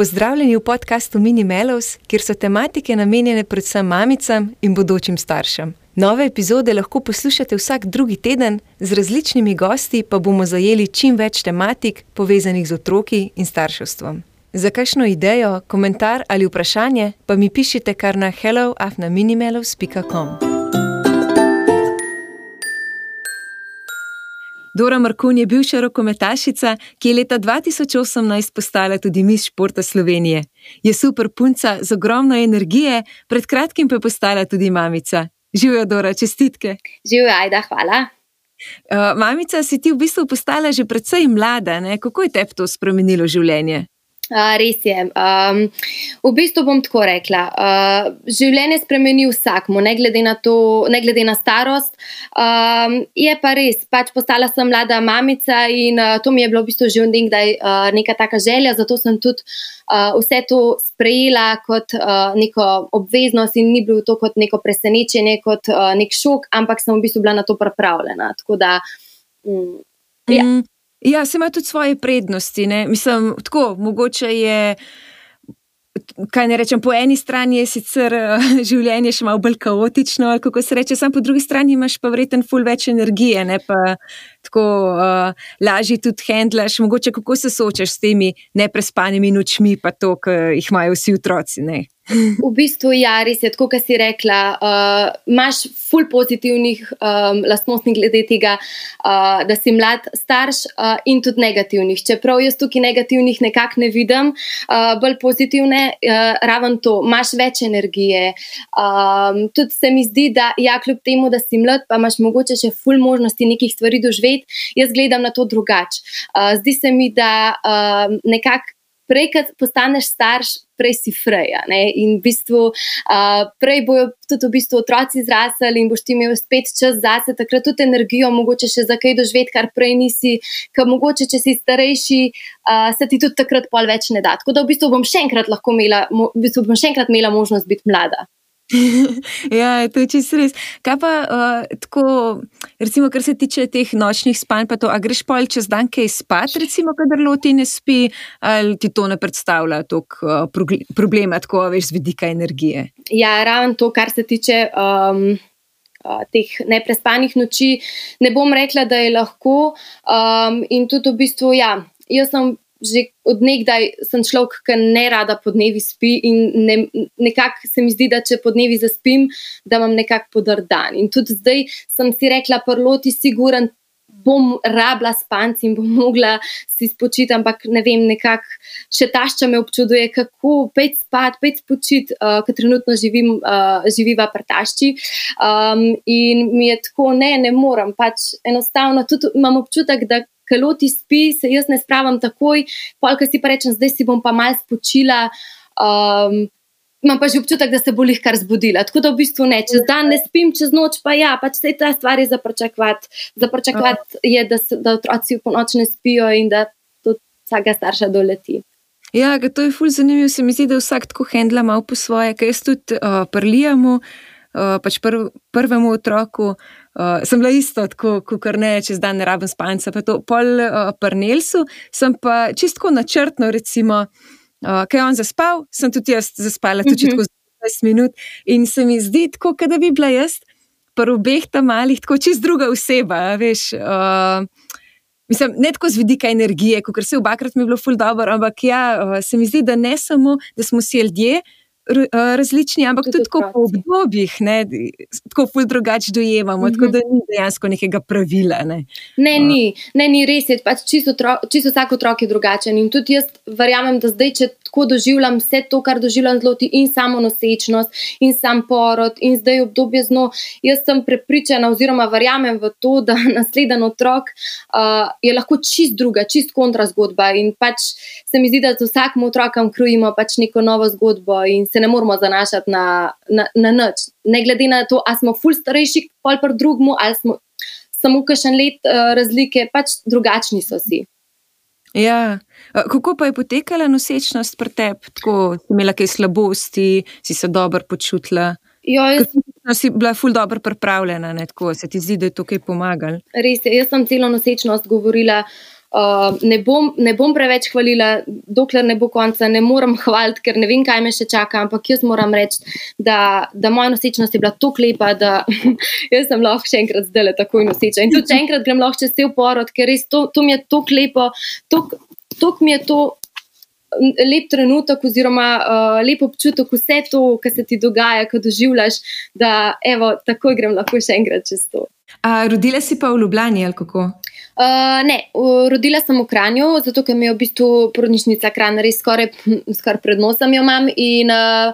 Pozdravljeni v podkastu Mini Melos, kjer so tematike namenjene predvsem mamicam in bodočim staršem. Nove epizode lahko poslušate vsak drugi teden, z različnimi gosti pa bomo zajeli čim več tematik povezanih z otroki in starševstvom. Za kakšno idejo, komentar ali vprašanje pa mi pišite kar na helloafnaminimelos.com. Dora Markun je bivša rokometašica, ki je leta 2018 postala tudi mis športa Slovenije. Je super punca z ogromno energije, pred kratkim pa je postala tudi mamica. Živijo, Dora, čestitke. Živijo, ajda, hvala. Uh, mamica, si ti v bistvu postala že precej mlada, ne? kako je te to spremenilo življenje? Res je. Um, v bistvu bom tako rekla. Uh, življenje spremeni vsakmu, ne glede na, to, ne glede na starost. Um, je pa res, pač postala sem mlada mamica in uh, to mi je bilo v bistvu že nekdaj uh, neka taka želja, zato sem tudi uh, vse to sprejela kot uh, neko obveznost in ni bilo to kot neko presenečenje, kot uh, nek šok, ampak sem v bistvu bila na to pripravljena. Tako da. Um, ja. mm. Ja, se ima tudi svoje prednosti. Ne? Mislim, tako, mogoče je. Kaj ne rečem, po eni strani je sicer življenje še malo bolj kaotično, kako se reče, samo po drugi strani imaš pa vreten ful več energije, ne pa tako uh, lažje tudi handlaš. Mogoče kako se soočaš s temi neprespanimi nočmi, pa to, kar jih imajo vsi otroci. Ne? V bistvu, ja, res je tako, kot si rekla. Uh, imaš ful pozitivnih um, lastnosti glede tega, uh, da si mlad starš, uh, in tudi negativnih. Čeprav jaz tukaj negativnih nekako ne vidim, uh, bolj pozitivne, uh, raven to, imaš več energije. Um, tudi se mi zdi, da ja, kljub temu, da si mlad, pa imaš mogoče še ful možnosti nekih stvari doživeti, jaz gledam na to drugače. Uh, zdi se mi, da uh, nekako prej, ko postaneš starš, prej si freja. Ne? In v bistvu, uh, prej bojo tudi v bistvu otroci zrasli in boš ti imel spet čas zase, takrat tudi energijo, mogoče še za kaj doživeti, kar prej nisi, ker mogoče, če si starejši, uh, se ti tudi takrat pol več ne da. Tako da v bistvu bom še enkrat lahko imela, v bistvu bom še enkrat imela možnost biti mlada. ja, to je čisto res. Kaj pa, uh, tako, recimo, kar se tiče teh nočnih spanj, pa to, a greš pol čez dan kaj spat, recimo, kadar loti ne spi, ali ti to ne predstavlja toliko uh, problema, tako veš, z vidika energije? Ja, ravno to, kar se tiče. Um... Teh neprespanih noči, ne bom rekla, da je lahko. Um, in tudi v bistvu, ja, jaz sem že odnegdaj sem človek, ki ne rada po dnevi spi in ne, nekako se mi zdi, da če po dnevi zaspim, da imam nekako podar dan. In tudi zdaj sem si rekla, prloti, siguren. Bom rabila spanci in bom mogla si spočiti, ampak ne vem, nekako še tašča me občuduje, kako pet spat, pet spočiti, uh, ker trenutno živim, uh, živiva pri tašči. Um, in mi je tako, ne, ne morem. Pač enostavno tudi imam občutek, da kaloti spi, se jaz ne spravim takoj, polk si pa rečem, zdaj si bom pa mal spočila. Um, Imam pa že občutek, da se bo jih kar zbudila. Tako da v bistvu ne, čez dan ne spim, čez noč pa ja, pač vse te stvari za pričakovati. Za pričakovati je, da, da otroci po noči ne spijo in da to vsakega starša doleti. Ja, to je fulj zanimivo. Se mi zdi, da vsak tako handla malo po svoje, kaj jaz tudi uh, prlijamo, uh, pač prv, prvemu otroku. Uh, sem bila isto, kot kar ne, čez dan ne rabim spanca. Pa to pol uh, prnelsu, sem pa čisto načrtno, recimo, uh, kaj je on zaspal, sem tudi jaz zaspala, tudi uh -huh. tako za 20 minut. In se mi zdi, tako, da bi bila jaz, v obeh tam malih, tako čist druga oseba, veš. Uh, Mislim, ne tako z vidika energije, kot se obakrat mi je bilo ful dobro, ampak ja, se mi zdi, da ne samo, da smo si ljudje, različni, ampak tudi, tudi po obdobjih, ne, tako ful drugače dojemamo, mm -hmm. tako mhm. da ni dejansko nekega pravila. Ne, ne, ni, ne, ni res, je pač čisto, čisto vsak otrok je drugačen. In tudi jaz verjamem, da zdaj, če tako doživljam vse to, kar doživljam zelo in samo nosečnost, in sam porod, in zdaj obdobje zno, jaz sem prepričana, oziroma verjamem v to, da naslednji otrok uh, je lahko čist druga, čist kontra zgodba. In pač se mi zdi, da z vsakim otrokom krojimo pač neko novo zgodbo in se ne moramo zanašati na, na, na nič. Ne glede na to, ali smo ful starejši, pol pa drugmu, ali smo samo kakšen let uh, razlike, pač drugačni so si. Ja. Kako pa je potekala nosečnost pri tebi? Tako si imela kaj slabosti, si se dobro počutila? Jo, jaz sem si bila ful dobro pripravljena, ne? tako se ti zdi, da je to kaj pomagalo. Res je, jaz sem celo nosečnost govorila uh, ne, bom, ne bom preveč hvalila, dokler ne bo konca, ne morem hvaliti, ker ne vem, kaj me še čaka, ampak jaz moram reči, da, da moja nosečnost je bila tako lepa, da jaz sem lahko še enkrat zdaj le tako noseča. In tudi če enkrat grem lahko čez cel porod, ker res to, to mi je tako lepo, tako mi je to. Lep trenutek, oziroma uh, lep občutek, vse to, kar se ti dogaja, ko doživljaš, da evo, tako grem lahko še enkrat čez to. A, rodila si pa v Ljubljani ali kako? Uh, ne, rodila sem v Kranju, zato ker mi je v bistvu porodnišnica Kran res skoraj, skoraj pred nosom jo imam. In, uh,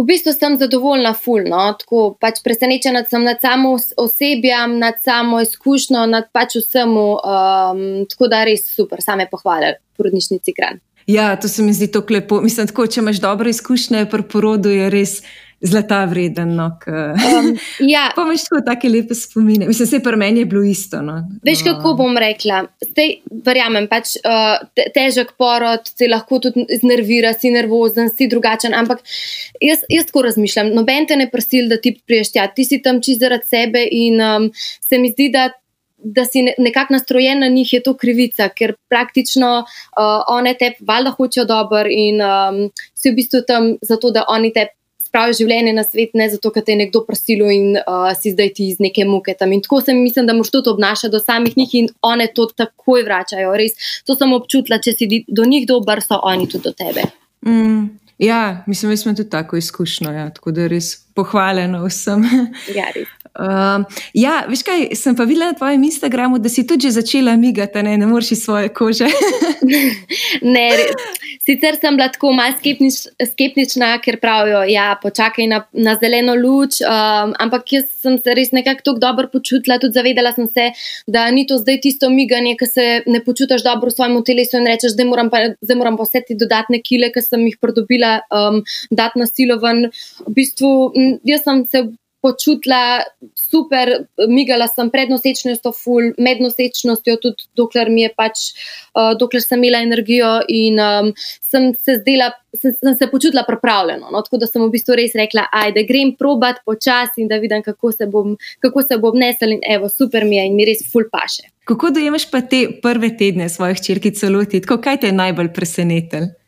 V bistvu sem zadovoljna, fulno. Tako pač presenečena sem nad samo osebjem, nad samo izkušnjo, nad pač vsem. Um, tako da res super, same pohvale, porodnišnici Kran. Ja, to se mi zdi tako lepo. Mislim, tako, če imaš dobre izkušnje pri porodu, je res zlata vreden. No, um, ja. Pa imaš tako take lepe spomine. Mislim, se pri meni je bilo isto. No. Veš, kako bom rekla? Zdaj, verjamem, pač, uh, težek porod, te lahko tudi znervira, si nervozen, si drugačen. Ampak jaz, jaz tako razmišljam. Noben te ne prosil, da ti priješ tja. Ti si tam čisto zaradi sebe in um, se mi zdi, da. Da si nekako nastrojen na njih, je to krivica, ker praktično uh, one te valjda hočejo dobro in um, si v bistvu tam zato, da oni te spravi življenje na svet, ne zato, ker te je nekdo prosil in uh, si zdaj ti iz neke muke tam. In tako se mi mislim, da moš tudi obnašati do samih njih in one to takoj vračajo. Res, to sem občutila, če si do njih dober, so oni tudi do tebe. Mm. Ja, mislim, da smo tudi tako izkušnjo, ja, tako da res pohvaljeno vsem. Ja, res. Uh, ja, veš kaj, sem pa videla na tvojem Instagramu, da si tudi začela migati, ne, ne moreš iz svoje kože. ne, sicer sem bila tako malo skeptič, skeptična, ker pravijo, da ja, počakaj na, na zeleno luč. Um, ampak jaz sem se res nekako tako dobro počutila, tudi zavedala sem se, da ni to zdaj tisto miganje, ki se ne počutiš dobro v svojem telesu in rečeš, da moram pa, moram pa vse te dodatne kile, ki sem jih pridobila, um, dati na silo ven. V bistvu, jaz sem se počutila super, migala sem pred nosečnostjo, ful, med nosečnostjo, tudi dokler mi je pač, uh, dokler sem imela energijo in um, sem se zdela. Sem, sem se počutila pripravljeno, no? tako da sem v bistvu res rekla, da grem probat počasi in da vidim, kako se bom, bom nesel. In evo, super mi je in mi res ful paše. Kako dojemaš pa te prve tedne svojih črk celoti? Kaj te je najbolj presenetilo?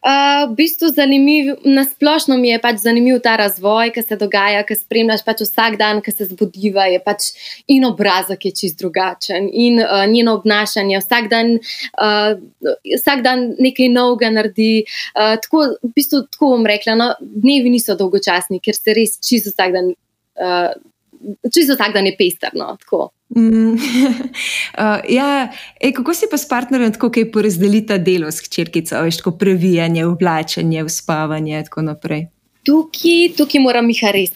Uh, v bistvu zanimiv, na splošno mi je pač zanimiv ta razvoj, ki se dogaja, ki spremljaš pač vsak dan, ki se zbudiva, je pač in obrazek je čist drugačen, in uh, njeno obnašanje, vsak dan, uh, vsak dan nekaj novega naredi. Uh, tako, v bistvu, tako bom rekla, no, dnevi niso dolgočasni, ker se res čist vsak dan. Uh, Čisto vsak dan je pesterno. Mm, uh, ja, ej, kako si pa s partnerjem tako, kaj porazdelita delo s hčerkico, veš, tako previjanje, oblačenje, uspavanje in tako naprej? Tukaj, tukaj moram jih res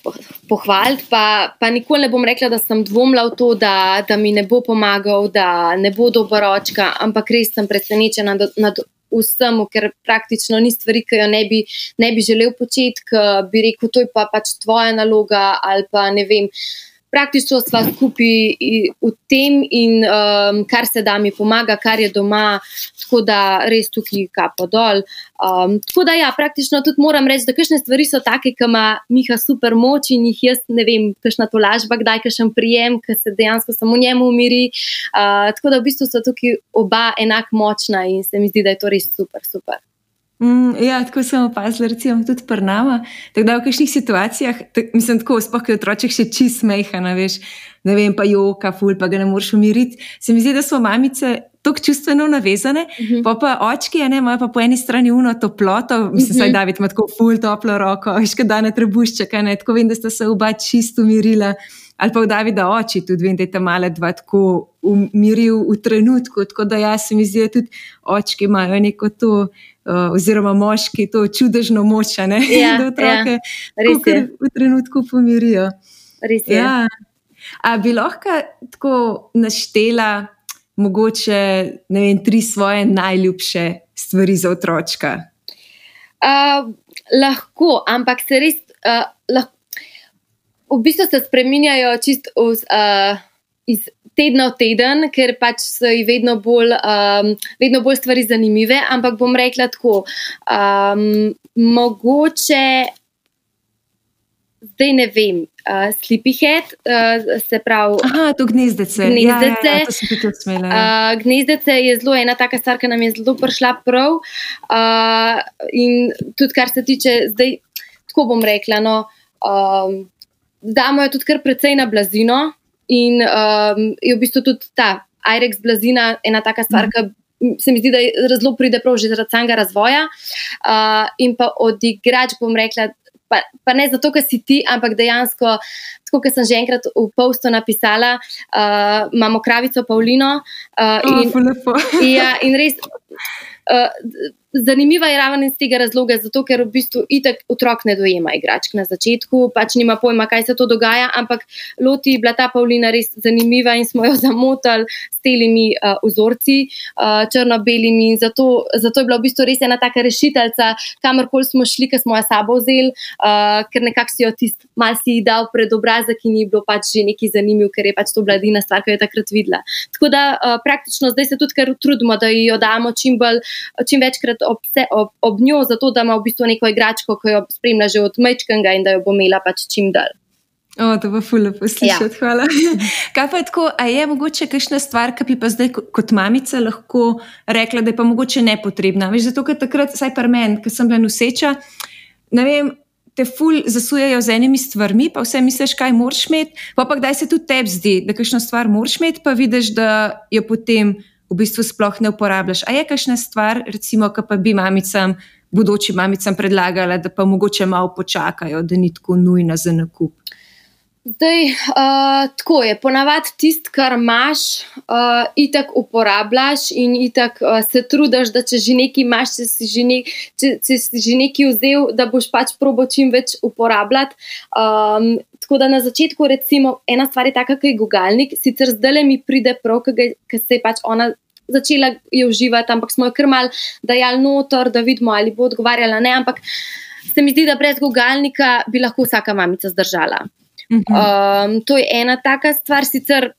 pohvaliti, pa, pa nikoli ne bom rekla, da sem dvomila v to, da, da mi ne bo pomagal, da ne bo dobročka, ampak res sem presenečena nad, nad vsem, ker praktično ni stvari, ki jo ne bi, ne bi želel početi, ki bi rekel, to je pa pač tvoja naloga ali pa ne vem. Praktično smo skupaj v tem, in um, kar se da mi pomaga, kar je doma, tako da res tukaj kapo dol. Um, tako da, ja, praktično tudi moram reči, da kakšne stvari so take, ki ima Miha super moč in jih jaz ne vem, kakšna tolažba, kdaj kakšen prijem, ki se dejansko samo njemu umiri. Uh, tako da v bistvu so tukaj oba enako močna in se mi zdi, da je to res super, super. Mm, ja, tako sem opazila, recimo, tudi pri nama. Tako da v kakšnih situacijah, tak, mislim, tako spohaj je otroček še čist mehana, veš, ne vem, pa joka, ful, pa ga ne moreš umiriti. Se mi zdi, da so mamice tako čustveno navezane, uh -huh. pa pa očki, ne, imajo pa po eni strani uno toploto, mislim, uh -huh. David ima tako ful toplo roko, veš, kaj da ne trebuščaka, ne, tako vem, da sta se oba čisto umirila. Ali pa v Davida oči, tudi vem, da je ta male dva tako umiril v trenutku, tako da jaz se mi zdi, da tudi očki imajo neko to uh, oziroma moški to čudežno moč, ja, da otroke ja, v trenutku pomirijo. Ja. A bi lahko tako naštela, mogoče vem, tri svoje najljubše stvari za otroka? Uh, lahko, ampak se res. Uh, lahko, v bistvu se spremenjajo čist iz, uh, iz tedna v teden, ker pač so jih vedno bolj, um, vedno bolj stvari zanimive. Ampak bom rekla tako, um, mogoče zdaj ne vem, uh, sleepyhead, uh, se pravi. Aha, to gnezdece. Gnezdece, ja, ja, ja, to tudi smela. Ja. Uh, gnezdece je zelo ena taka stvar, ki nam je zelo prišla prav. Uh, in tudi kar se tiče zdaj, tako bom rekla, no, um, damo jo tudi kar precej na blazino in um, je v bistvu tudi ta Irex blazina ena taka stvar, mm. ki se mi zdi, da zelo pride prav že zaradi samega razvoja. Uh, in pa odigrač, bom rekla, pa, pa ne zato, ker si ti, ampak dejansko, tako kot sem že enkrat v postu napisala, uh, imamo kravico Paulino. Uh, in, oh, ja, in res. Uh, Zanimiva je ravno iz tega razloga, zato ker v bistvu itek otrok ne dojema igračk na začetku, pač nima pojma, kaj se to dogaja, ampak loti je bila ta Pavlina res zanimiva in smo jo zamotali s telimi uh, vzorci, uh, črno-belimi in zato, zato je bila v bistvu res ena taka rešiteljca, kamorkoli smo šli, ker smo jo sabo vzeli, uh, ker nekako si jo tist mal si dal pred obrazek in je bilo pač že nekaj zanimiv, ker je pač to bila edina stvar, ki jo je takrat videla. Tako da uh, praktično zdaj se tudi trudimo, da jo damo čim, bolj, čim večkrat ob, se, ob, ob njo, zato da ima v bistvu neko igračko, ki jo spremlja že od Mečkanga in da jo bo imela pač čim dalj. O, to bo fulno poslušati, ja. hvala. Kaj pa je tako, a je mogoče kakšna stvar, ki bi pa zdaj kot mamica lahko rekla, da je pa mogoče nepotrebna? Veš, zato, ker takrat, saj par men, ker sem bila noseča, ne vem, te ful zasujejo z enimi stvarmi, pa vse misliš, kaj moraš imeti, pa pa kdaj se tudi tebi zdi, da kakšno stvar moraš imeti, pa vidiš, da jo potem v bistvu sploh ne uporabljaš. A je kakšna stvar, recimo, ki pa bi mamicam, bodočim mamicam predlagala, da pa mogoče malo počakajo, da ni tako nujna za nakup? Zdaj, uh, tako je. Ponavadi tisto, kar imaš, uh, itak uporabljaš in itak uh, se trudiš, da če že nekaj imaš, če si že, ne, če, če si že nekaj vzel, da boš pač probo čim več uporabljati. Um, tako da na začetku, recimo, ena stvar je taka, ki je gugalnik, sicer zdaj le mi pride prav, ker se je pač ona začela je uživati, ampak smo jo kar mal dajali noter, da vidimo, ali bo odgovarjala. Ne, ampak se mi zdi, da brez gugalnika bi lahko vsaka mamica zdržala. Um, to je ena taka stvar, sicer,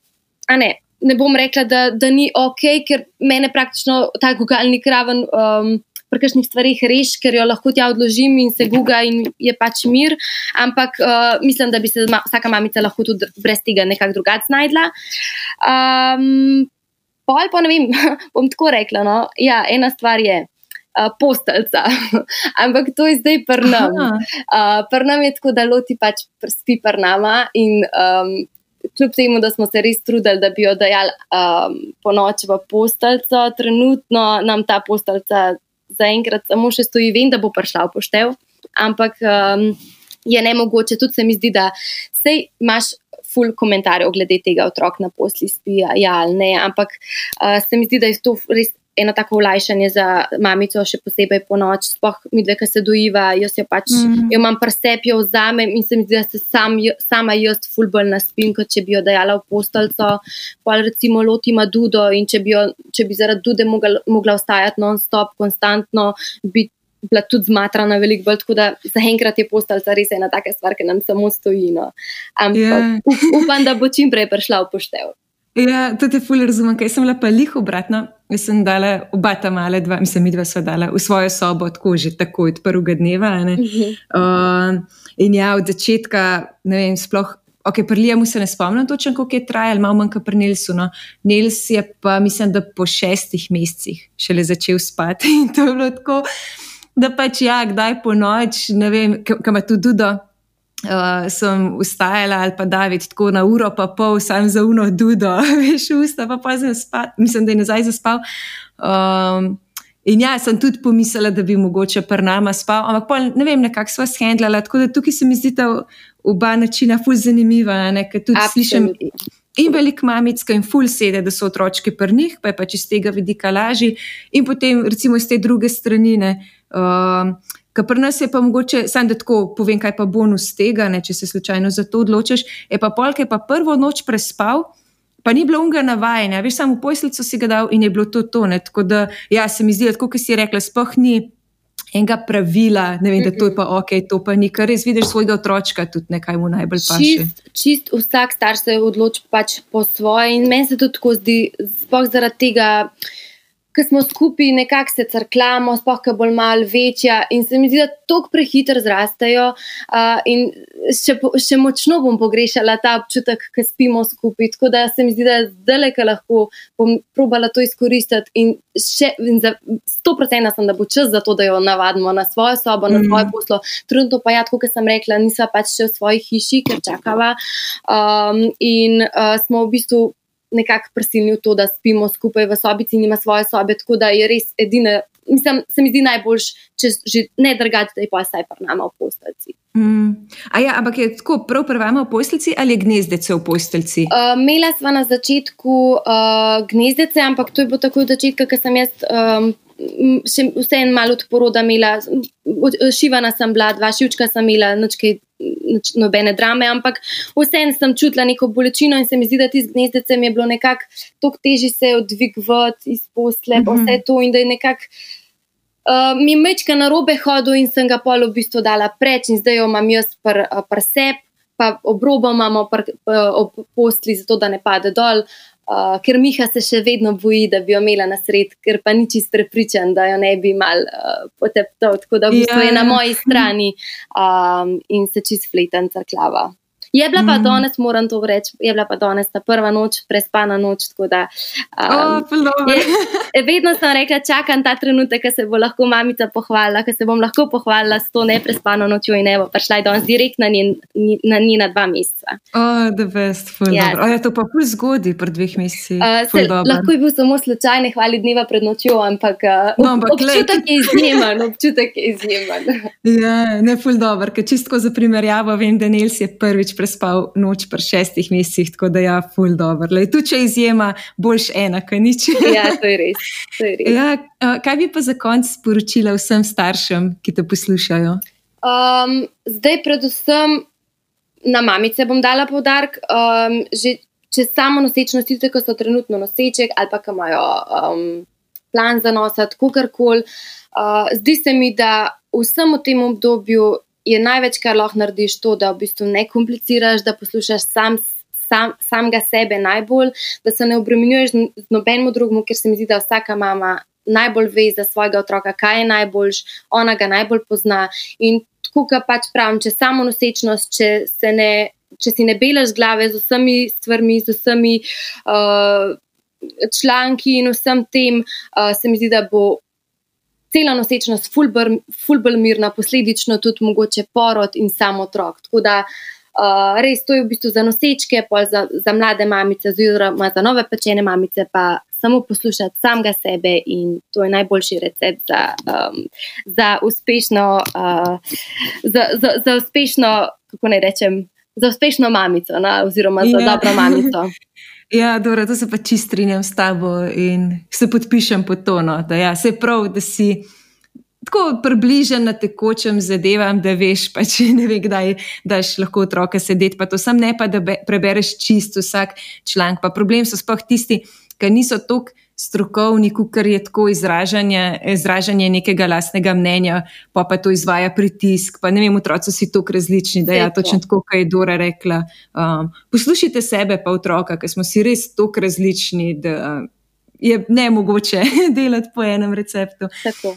ne, ne bom rekla, da, da ni ok, ker mene praktično ta gugalnik raven. Um, Pri kakšnih stvarih reš, ker jo lahko tja odložim in se guga, in je pač mir. Ampak uh, mislim, da bi se ma vsaka mamica lahko tudi brez tega nekako drugače znašla. Um, pol pa ne vem, bom tako rekla. No? Ja, ena stvar je. Uh, Posteljca, ampak to je zdaj prnam. Uh, prnam je tako, da loti pač spi prnama. In um, kljub temu, da smo se res trudili, da bi jo dajali um, po noči v posteljco, trenutno nam ta posteljca zaenkrat samo še stoji, vem, da bo prišla v poštev, ampak um, je ne mogoče. Tudi se mi zdi, da sej imaš ful komentarjev glede tega, otrok na posli spi, ja ali ne. Ampak uh, se mi zdi, da je to res eno tako olajšanje za mamico, še posebej po noč, spoh mi dve, ki se dojiva, jaz jo pač, mm -hmm. jo imam presep, jo vzamem in se mi zdi, da se sam, sama jaz ful bolj naspim, kot če bi jo dajala v postelco, pa recimo lotima dudo in če bi, jo, če bi zaradi dude mogla, mogla ostajati non-stop, konstantno, biti bila tudi zmatrana veliko bolj, tako da zaenkrat je postalca res ena taka stvar, ki nam samo stoji. No. Ampak yeah. Ja. upam, da bo čim prej prišla v poštev. Ja, tudi fully razumem, kaj sem bila pa lih obratno. Jaz sem dala oba ta male, dva, mislim, mi dva sva dala v svojo sobo, tako že tako od prvega dneva. Uh -huh. uh, in ja, od začetka, ne vem, sploh. Ok, pri Liamu se ne spomnim točno, koliko je trajalo, malo manj kot pri Nilsu. No. Nils je pa, mislim, da po šestih mesecih šele začel spati in to je bilo tako da pač ja, kdaj po noč, ne vem, kam ima tu dudo. Uh, sem ustajala ali pa David tako na uro, pa pol, sam za uno dudo, veš, usta, pa pa zdaj spal, mislim, da je nazaj zaspal. Um, in ja, sem tudi pomislila, da bi mogoče pri nama spal, ampak pol, ne vem, nekako sva shendlala. Tako da tukaj se mi zdi ta oba načina ful zanimiva, ker tudi Absolutely. slišim. In velik mamicka in ful sede, da so otročki pri njih, pa je pač iz tega vidika lažji, in potem recimo iz te druge strani. Uh, Kar pri nas je pa mogoče, samo da tako povem, kaj pa bonus tega, ne, če se slučajno za to odločiš. Je pa polk, je pa prvo noč prespal, pa ni bilo unga navajanja, veš, samo poslico si ga dal in je bilo to tone. Tako da, ja, se mi zdi, kot si rekla, spoh ni enega pravila, ne vem, da to je pa ok, to pa ni, kar res vidiš svojega otročka, tudi nekaj mu najbolj paše. Čist, čist vsak starš se odloči pač po svoje in meni se to tako zdi, spoh zaradi tega ki smo skupaj, nekako se crklamo, sploh ki je bolj mal večja in se mi zdi, da tako prehiter zrastejo. Uh, in še, še močno bom pogrešala ta občutek, ki spimo skupaj. Tako da se mi zdi, da zdaj le, ki lahko bom probala to izkoristiti in še in za 100% sem, da bo čas za to, da jo navadimo na svojo sobo, na svoje mm. poslo. Trenutno pa ja, kot sem rekla, nisva pač še v svoji hiši, ker čakava. Um, in uh, smo v bistvu nekako prisilni v to, da spimo skupaj v sobici in ima svoje sobe. Tako da je res edina, mislim, se mi zdi najboljš, če že ne drgati, da je pa vsaj pa nama v postelci. Mm. Ja, ampak je tako prav prvama v postelci ali je gnezdece v postelci? Uh, Mela sva na začetku uh, gnezdece, ampak to je bilo tako od začetka, ker sem jaz. Um, Še vseeno malo od poroda imela, šivana sem bila, dva šivčka sem imela, noč kaj nobene drame, ampak vseeno sem čutila neko bolečino in se mi zdi, da ti z gnezdecem je bilo nekako tako težje se odvigovati iz posle, mm -hmm. vse to in da je nekako. Uh, mi je mečka na robe hodil in sem ga pol v bistvu dala preč, in zdaj jo imam jaz pr, pr sep, pa obrobo imamo pr, pr, ob posli, zato da ne pade dol. Uh, ker Miha se še vedno boji, da bi jo imela na sred, ker pa ni čist prepričan, da jo ne bi mal uh, poteptal. Tako da v bistvu ja. je na moji strani um, in se čist fletan crklava. Je bila pa mm. danes, moram to reči, je bila pa danes ta prva noč, prespana noč. Da, um, oh, je, vedno sem rekla, čakam ta trenutek, ko se bo lahko mamica pohvalila, ko se bom lahko pohvalila s to neprespano nočjo in ne bo prišla danes direkt na njena dva meseca. Oh, the best, ful ja. dobro. Oh, je to pa pol zgodi pred dveh meseci. Uh, lahko je bil samo slučajni hvali dneva pred nočjo, ampak, uh, no, ampak občutek je izjemen, občutek je izjemen. ja, ne ful dobro, ker čistko za primerjavo vem, da Nils je prvič prespal noč pri šestih mesecih, tako da je ja, ful dobro. Tu če izjema, boljš ena, kaj nič. ja, to je res. To je res. Ja, kaj bi pa za konec sporočila vsem staršem, ki te poslušajo? Um, zdaj, predvsem na mamice bom dala povdarek. Um, Če samo nosečnost, tiste, ki so trenutno noseček ali pa imajo um, plan za nos, tako karkoli, uh, zdi se mi, da v vsem tem obdobju je največ, kar lahko narediš, to, da v bistvu ne kompliciraš, da poslušaš sam, sam, samega sebe najbolj, da se ne obremenjuješ z nobenim drugim, ker se mi zdi, da vsaka mama najbolj ve za svojega otroka, kaj je najboljš, ona ga najbolj pozna. In tako, kar pač pravim, če samo nosečnost, če se ne. Če si ne belaš glave z vsemi stvarmi, z vsemi uh, članki in vsem tem, uh, se mi zdi, da bo cela nosečnost, fulbr mirna, posledično tudi mogoče porod in samo otrok. Tako da uh, res to je v bistvu za nosečke, pa za, za mlade mamice, oziroma za nove pečene mamice, pa samo poslušati samega sebe in to je najboljši recept za, um, za uspešno, uh, za, za, za uspešno, kako naj rečem. Za uspešno mamico, na, oziroma za ja. dobro mamico. Ja, dobro, to se pa čist strinjam s tabo in se podpišem pod to. No, da ja, se prav, da si tako približen na tekočem zadevam, da veš, pa če ne veš, kdaj daš lahko otroka sedeti. Pa to sam ne pa, da be, prebereš čist vsak članek. Pa problem so sploh tisti, ki niso tako strokovni, ker je tako izražanje, izražanje nekega lastnega mnenja, pa pa to izvaja pritisk. Pa ne vem, otroci so tako različni, da je ja, točno tako, kot je Dora rekla. Um, poslušajte sebe, pa otroka, ker smo si res tako različni, da uh, je ne mogoče delati po enem receptu. Tako.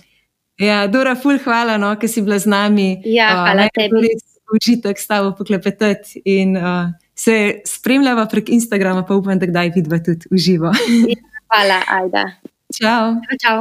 Ja, Dora, ful, hvala, no, ker si bila z nami. Ja, uh, hvala tebi. Užitek s tabo poklepetati in uh, se spremljava prek Instagrama, pa upam, da kdaj vidva tudi uživo. Ja. Hvala, Aida. Čau. Čau.